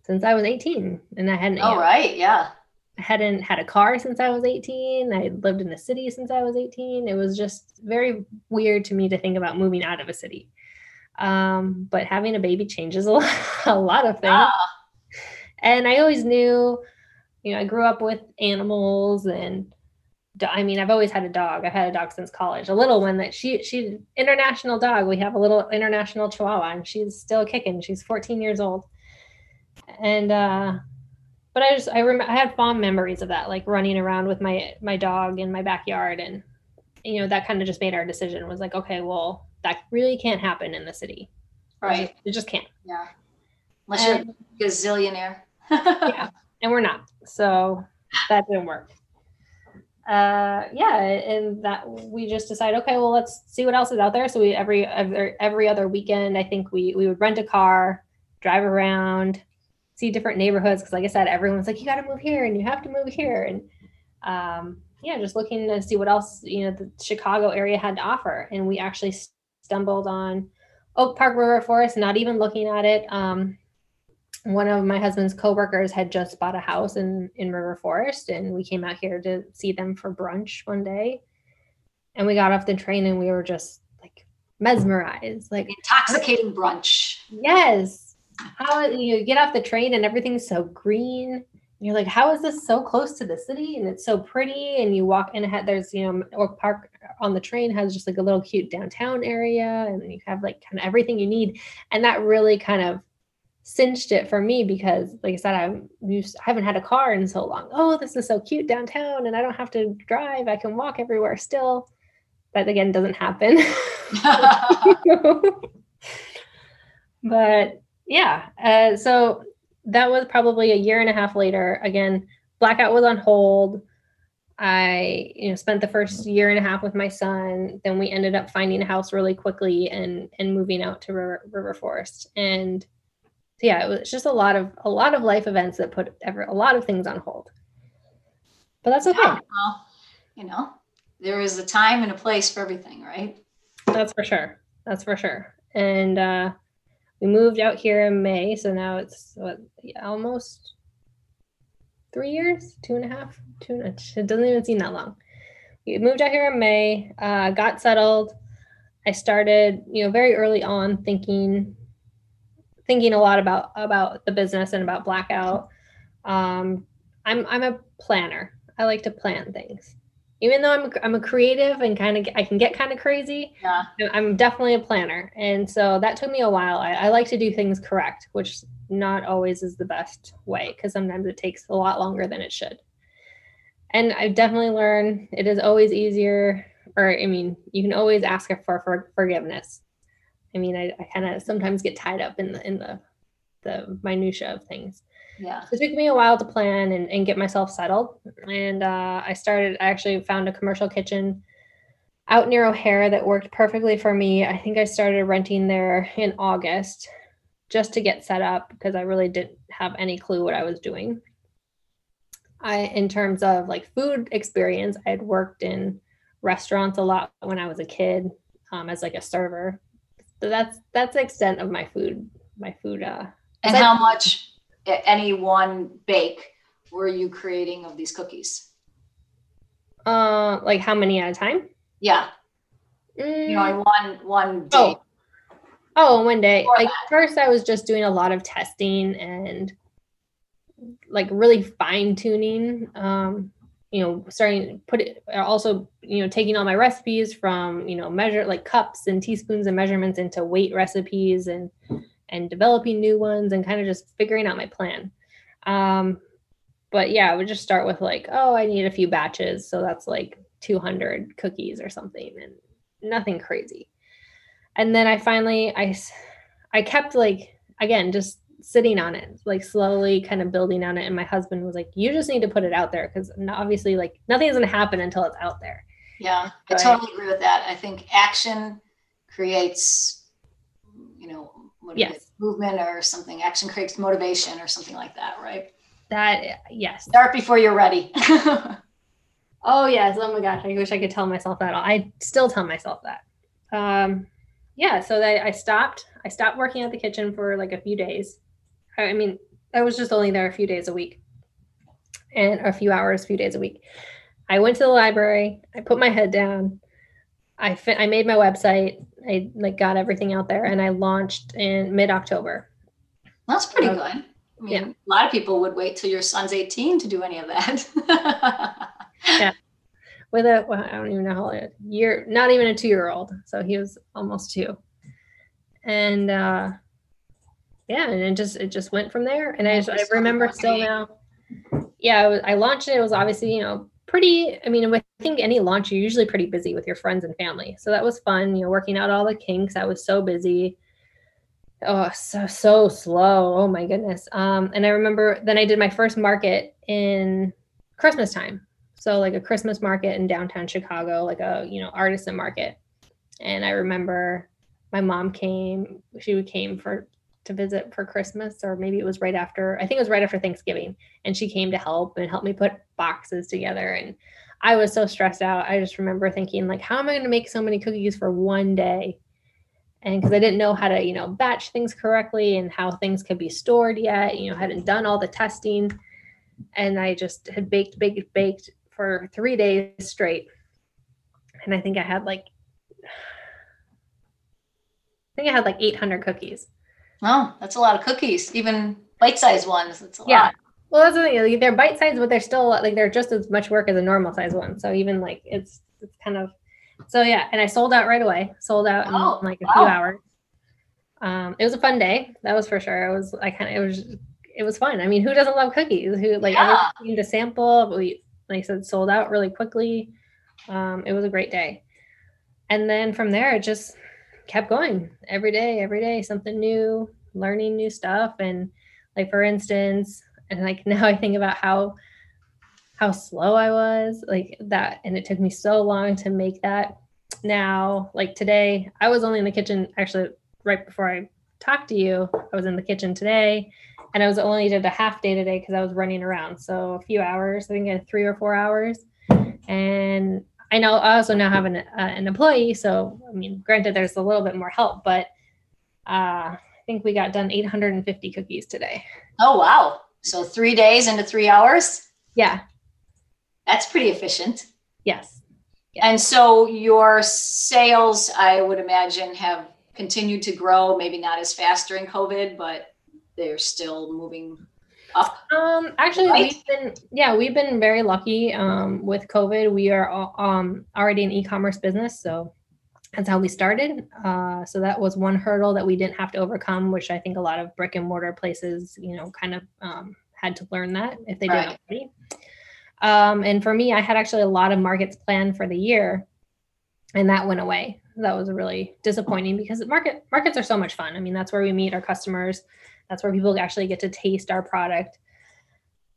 since I was 18, and I hadn't. Oh, right. Yeah. I hadn't had a car since I was 18. I had lived in the city since I was 18. It was just very weird to me to think about moving out of a city. Um, but having a baby changes a lot, a lot of things. Ah, And I always knew, you know, I grew up with animals and I mean, I've always had a dog. I've had a dog since college. A little one that she she's international dog. We have a little international chihuahua and she's still kicking. She's 14 years old. And uh but I just I remember I had fond memories of that, like running around with my my dog in my backyard and you know, that kind of just made our decision was like, okay, well, that really can't happen in the city. It right. just- It just can't. Yeah. Unless you're a gazillionaire. yeah and we're not so that didn't work. Uh yeah and that we just decided okay well let's see what else is out there. So we every every, every other weekend i think we we would rent a car drive around see different neighborhoods because like i said everyone's like you got to move here and you have to move here. And um yeah just looking to see what else you know the chicago area had to offer. And we actually stumbled on oak park river forest not even looking at it. Um one of my husband's coworkers had just bought a house in in River Forest, and we came out here to see them for brunch one day. And we got off the train, and we were just like mesmerized, like intoxicating brunch. Yes, how you get off the train and everything's so green. You're like, how is this so close to the city and it's so pretty? And you walk in, ahead, there's you know Oak Park on the train has just like a little cute downtown area, and you have like kind of everything you need, and that really kind of cinched it for me because like i said i'm used i haven't had a car in so long. Oh this is so cute downtown and i don't have to drive. I can walk everywhere still. That again doesn't happen. But yeah uh, so that was probably a year and a half later. Again blackout was on hold. I you know spent the first year and a half with my son. Then we ended up finding a house really quickly and and moving out to river, river forest. And so yeah, it was just a lot of a lot of life events that put ever a lot of things on hold. But that's okay. Yeah, well, you know, there is a time and a place for everything, right? That's for sure. That's for sure. And uh, we moved out here in May, so now it's what almost three years, two and a half, two. It doesn't even seem that long. We moved out here in May, uh, got settled. I started, you know, very early on thinking thinking a lot about about the business and about blackout. Um, I'm I'm a planner. I like to plan things. Even though I'm I'm a creative and kind of I can get kind of crazy. Yeah. I'm definitely a planner, and so that took me a while. I, I like to do things correct, which not always is the best way because sometimes it takes a lot longer than it should. And I've definitely learned it is always easier, or I mean, you can always ask for, for forgiveness I mean, I, I kind of sometimes get tied up in the in the the minutia of things. Yeah. So it took me a while to plan and, and get myself settled. And uh, I started, I actually found a commercial kitchen out near O'Hare that worked perfectly for me. I think I started renting there in August just to get set up because I really didn't have any clue what I was doing. I, in terms of like food experience, I had worked in restaurants a lot when I was a kid um, as like a server. So that's that's the extent of my food, my food. Uh, and how much any one bake were you creating of these cookies? Uh, like how many at a time? Yeah. Mm. You know, in one one day. Oh. Oh, one day. Like that. first I was just doing a lot of testing and like really fine tuning. Um, you know starting put it also you know taking all my recipes from you know measure like cups and teaspoons and measurements into weight recipes and and developing new ones and kind of just figuring out my plan. Um but yeah i would just start with like oh i need a few batches so that's like 200 cookies or something and nothing crazy. And then i finally i i kept like again just sitting on it, like slowly kind of building on it. And my husband was like, you just need to put it out there because obviously, like, nothing's going to happen until it's out there. Yeah, I totally agree with that. I think action creates, you know, yes. movement or something. Action creates motivation or something like that, right? That, yes. Start before you're ready. oh, yes. Oh my gosh. I wish I could tell myself that. I still tell myself that. Um, yeah. So that I stopped. I stopped working at the kitchen for like a few days I mean, I was just only there a few days a week and a few hours, a few days a week. I went to the library. I put my head down. I fi- I made my website. I like got everything out there, and I launched in mid October. That's pretty good. I mean, yeah. a lot of people would wait till your son's 18 to do any of that. yeah. With a, well, I don't even know how old, year, not even a two year old. So he was almost two. And uh, yeah, and it just it just went from there. And I, I remember still now. Yeah, I, was, I launched it. It was obviously you know pretty. I mean, I think any launch you're usually pretty busy with your friends and family, so that was fun. You know, working out all the kinks. I was so busy. Oh, so so slow. Oh my goodness. Um, and I remember then I did my first market in Christmas time. So like a Christmas market in downtown Chicago, like a you know artisan market. And I remember my mom came. She came for to visit for Christmas, or maybe it was right after, I think it was right after Thanksgiving. And she came to help and help me put boxes together. And I was so stressed out. I just remember thinking, like, how am I going to make so many cookies for one day? and because I didn't know how to, you know, batch things correctly and how things could be stored yet, you know, hadn't done all the testing. And I just had baked, baked, baked for three days straight. And I think I had like, I think I had like 800 cookies. Oh, that's a lot of cookies, even bite-sized ones. That's a Yeah. lot. Well, that's the thing. They're bite sized, but they're still like they're just as much work as a normal size one. So even like it's it's kind of so yeah. And I sold out right away. Sold out in Oh, like a few hours. Um, it was a fun day. That was for sure. It was I kind of it was it was fun. I mean, who doesn't love cookies? Who like Yeah. everything to sample? but We like I said, sold out really quickly. Um, it was a great day. And then from there, it just kept going every day, every day, something new, learning new stuff. And like for instance, and like now I think about how how slow I was, like that, and it took me so long to make that. Now, like today, I was only in the kitchen actually right before I talked to you. I was in the kitchen today, and I was only did a half day today because I was running around. So a few hours, I think I had three or four hours, and I know I also now have an uh, an employee. So I mean, granted, there's a little bit more help, but uh, I think we got done 850 cookies today. Oh, wow. So three days into three hours. Yeah. That's pretty efficient. Yes. And so your sales, I would imagine, have continued to grow, maybe not as fast during COVID, but they're still moving. Um, actually, Right? we've been yeah, we've been very lucky. Um, with COVID, we are all- um already an e-commerce business, so that's how we started. Uh, so that was one hurdle that we didn't have to overcome, which I think a lot of brick and mortar places, you know, kind of um, had to learn that if they Right. didn't already. Um, and for me, I had actually a lot of markets planned for the year, and that went away. That was really disappointing because market markets are so much fun. I mean, that's where we meet our customers. That's where people actually get to taste our product.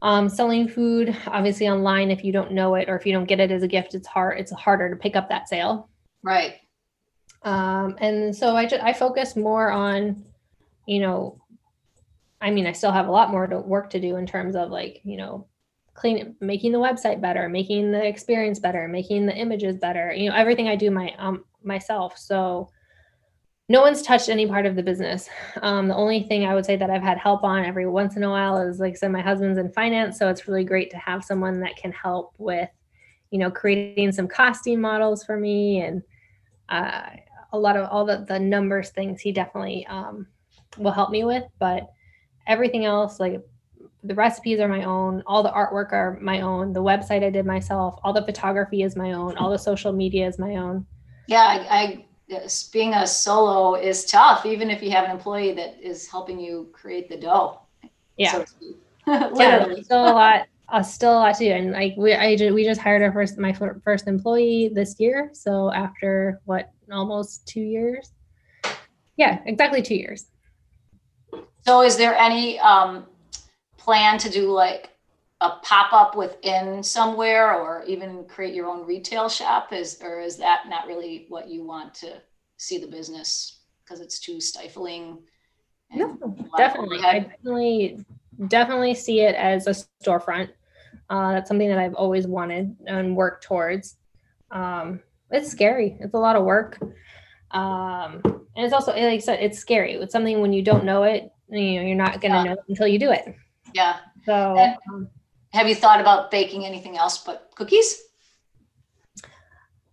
Um, selling food, obviously online, if you don't know it or if you don't get it as a gift, it's hard. It's harder to pick up that sale. Right. Um, and so I just I focus more on, you know, I mean, I still have a lot more to work to do in terms of like, you know, clean making the website better, making the experience better, making the images better, you know, everything I do my um myself. So no one's touched any part of the business. Um, the only thing I would say that I've had help on every once in a while is like I said, my husband's in finance. So it's really great to have someone that can help with, you know, creating some costing models for me and uh, a lot of all the, the numbers things he definitely um, will help me with. But everything else, like the recipes are my own, all the artwork are my own, the website I did myself, all the photography is my own, all the social media is my own. Yeah, I, I being a solo is tough, even if you have an employee that is helping you create the dough. Yeah. so yeah, still a lot, uh, still a lot to do. And like we, I we just hired our first, my first employee this year. So after what, almost two years? Yeah, exactly two years. So is there any um, plan to do like a pop-up within somewhere or even create your own retail shop? Is, or is that not really what you want to see the business because it's too stifling? No, a lot of definitely. I definitely, definitely see it as a storefront. Uh, that's something that I've always wanted and worked towards. Um, it's scary. It's a lot of work. Um, and it's also, like I said, it's scary. It's something when you don't know it, you know, you're not going to Yeah. know it until you do it. Yeah. So, And- um, Have you thought about baking anything else but cookies?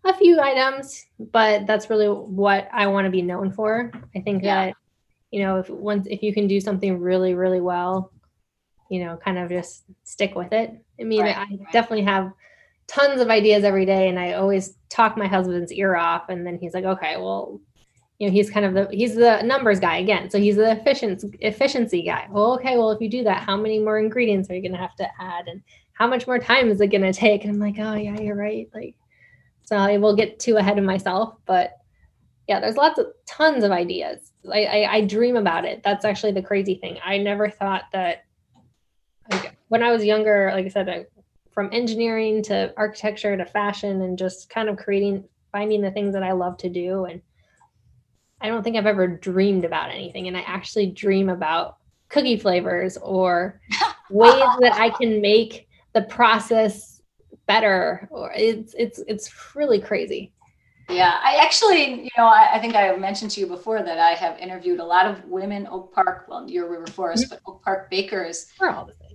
a few items, but that's really what I want to be known for. I think Yeah. that, you know, if once if you can do something really, really well, you know, kind of just stick with it. I mean, Right, I right. definitely have tons of ideas every day, and I always talk my husband's ear off, and then he's like, okay, well, you know, he's kind of the he's the numbers guy again, so he's the efficiency efficiency guy. Well, okay, well, if you do that, how many more ingredients are you going to have to add, and how much more time is it going to take? And I'm like, oh yeah, you're right, like. So I will get too ahead of myself, but yeah, there's lots of tons of ideas. I, I, I dream about it. That's actually the crazy thing. I never thought that like, when I was younger, like I said, I, from engineering to architecture to fashion and just kind of creating, finding the things that I love to do. And I don't think I've ever dreamed about anything. And I actually dream about cookie flavors or ways that I can make the process better or it's it's it's really crazy Yeah, I actually, you know, I, I, think I mentioned to you before that I have interviewed a lot of women Oak Park, well, your River Forest, mm-hmm. but Oak Park bakers.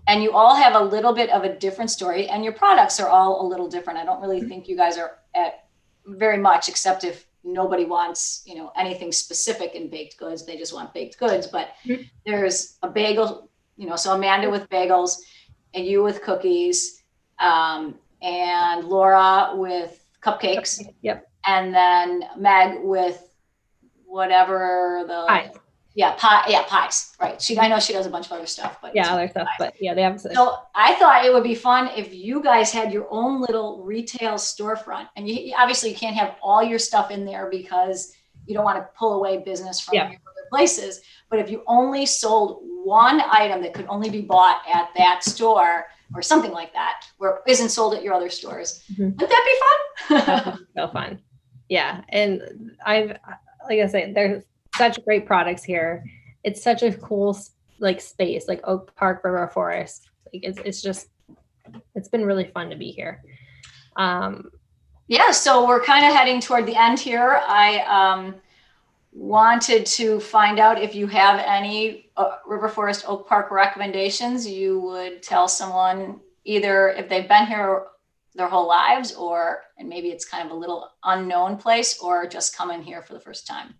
And you all have a little bit of a different story, and your products are all a little different. I don't really mm-hmm. think you guys are at very much, except if nobody wants, you know, anything specific in baked goods. They just want baked goods. But mm-hmm. there's a bagel, you know, so Amanda with bagels, and you with cookies, um, and Laura with cupcakes. Yep and then Meg with whatever the pies. Yeah pie yeah pies right she I know she does a bunch of other stuff but yeah other stuff pies. but yeah they have so I thought it would be fun if you guys had your own little retail storefront and you obviously you can't have all your stuff in there because you don't want to pull away business from yeah. your other places but if you only sold one item that could only be bought at that store or something like that where it isn't sold at your other stores mm-hmm. would that be fun so fun yeah and i've like i say there's such great products here. It's such a cool like space like oak park river forest. Like it's, it's just it's been really fun to be here. Um yeah so we're kind of heading toward the end here. I um wanted to find out if you have any uh, river forest oak park recommendations you would tell someone either if they've been here their whole lives or and maybe it's kind of a little unknown place or just coming here for the first time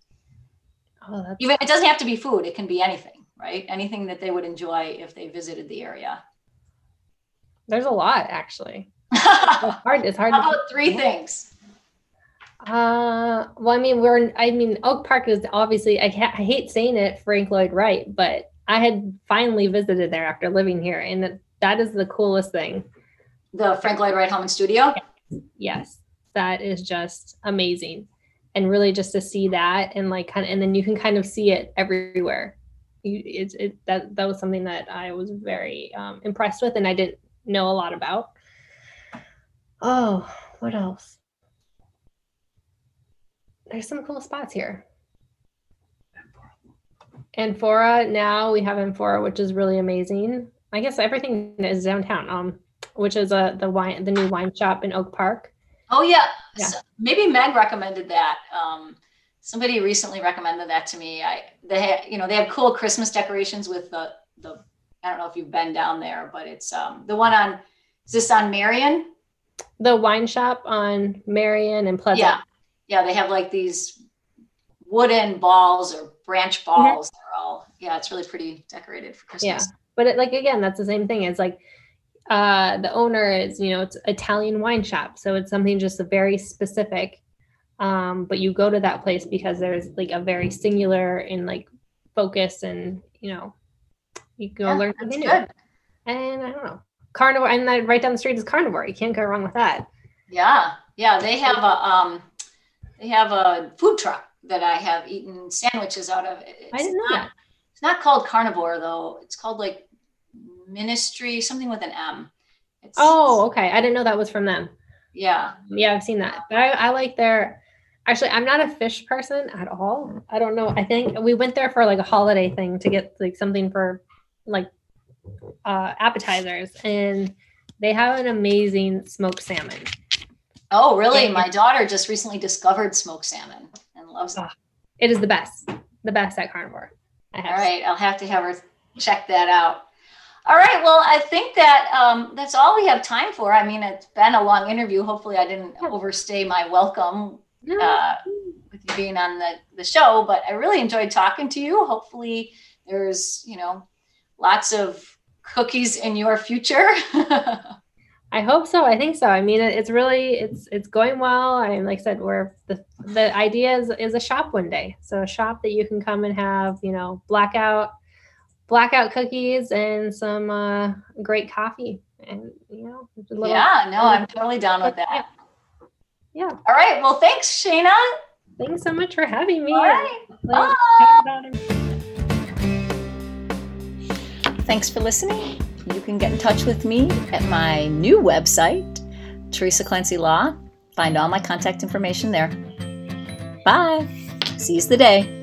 oh, even it doesn't have to be food it can be anything right? Anything that they would enjoy if they visited the area. There's a lot actually. It's hard it's hard How about three things? Uh well i mean we're i mean oak park is obviously i, ha- I hate saying it frank lloyd wright but i had finally visited there after living here and that, that is the coolest thing. The Frank Lloyd Wright Home and Studio? Yes, that is just amazing. And really just to see that and like kind of, and then you can kind of see it everywhere. You, it's it, that that was something that I was very um, impressed with, and I didn't know a lot about. Oh, what else? There's some cool spots here. Amphora now we have Amphora, which is really amazing. I guess everything is downtown. Um, which is a the wine the new wine shop in Oak Park. Oh yeah, yeah. So maybe Meg recommended that. Um, somebody recently recommended that to me. I they have, you know they have cool Christmas decorations with the the I don't know if you've been down there, but it's um the one on is this on Marion? The wine shop on Marion and Pleasant. Yeah, yeah, they have like these wooden balls or branch mm-hmm. balls. Mm-hmm. They're all yeah, it's really pretty decorated for Christmas. Yeah, but it, like again, that's the same thing. It's like uh, the owner is, you know, it's Italian wine shop. So it's something just a very specific. Um, but you go to that place because there's like a very singular and like focus and, you know, you go yeah, learn something new. Good. And I don't know, carnivore. And then right down the street is carnivore. You can't go wrong with that. Yeah. Yeah. They have a, um, they have a food truck that I have eaten sandwiches out of. It's I didn't know not, that. It's not called carnivore though. It's called like ministry, something with an M. It's, oh, okay. I didn't know that was from them. Yeah. Yeah, I've seen that. But I, I like their actually I'm not a fish person at all. I don't know. I think we went there for like a holiday thing to get like something for like uh appetizers and they have an amazing smoked salmon. Oh, really? And, My daughter just recently discovered smoked salmon and loves it. It is the best. The best at carnivore. All right, I'll have to have her check that out. All right. Well, I think that um, that's all we have time for. I mean, it's been a long interview. Hopefully, I didn't overstay my welcome uh, with you being on the, the show, but I really enjoyed talking to you. Hopefully, there's, you know, lots of cookies in your future. I hope so. I think so. I mean, it's really it's it's going well. I mean, like I said, we're the the idea is is a shop one day. So a shop that you can come and have, you know, blackout blackout cookies and some uh, great coffee. And you know, little, yeah, no, I'm totally down with that. Yeah. All right. Well, thanks, Shayna. Thanks so much for having me. All right. Bye. Thanks for listening. You can get in touch with me at my new website, Teresa Clancy Law. Find all my contact information there. Bye. Seize the day.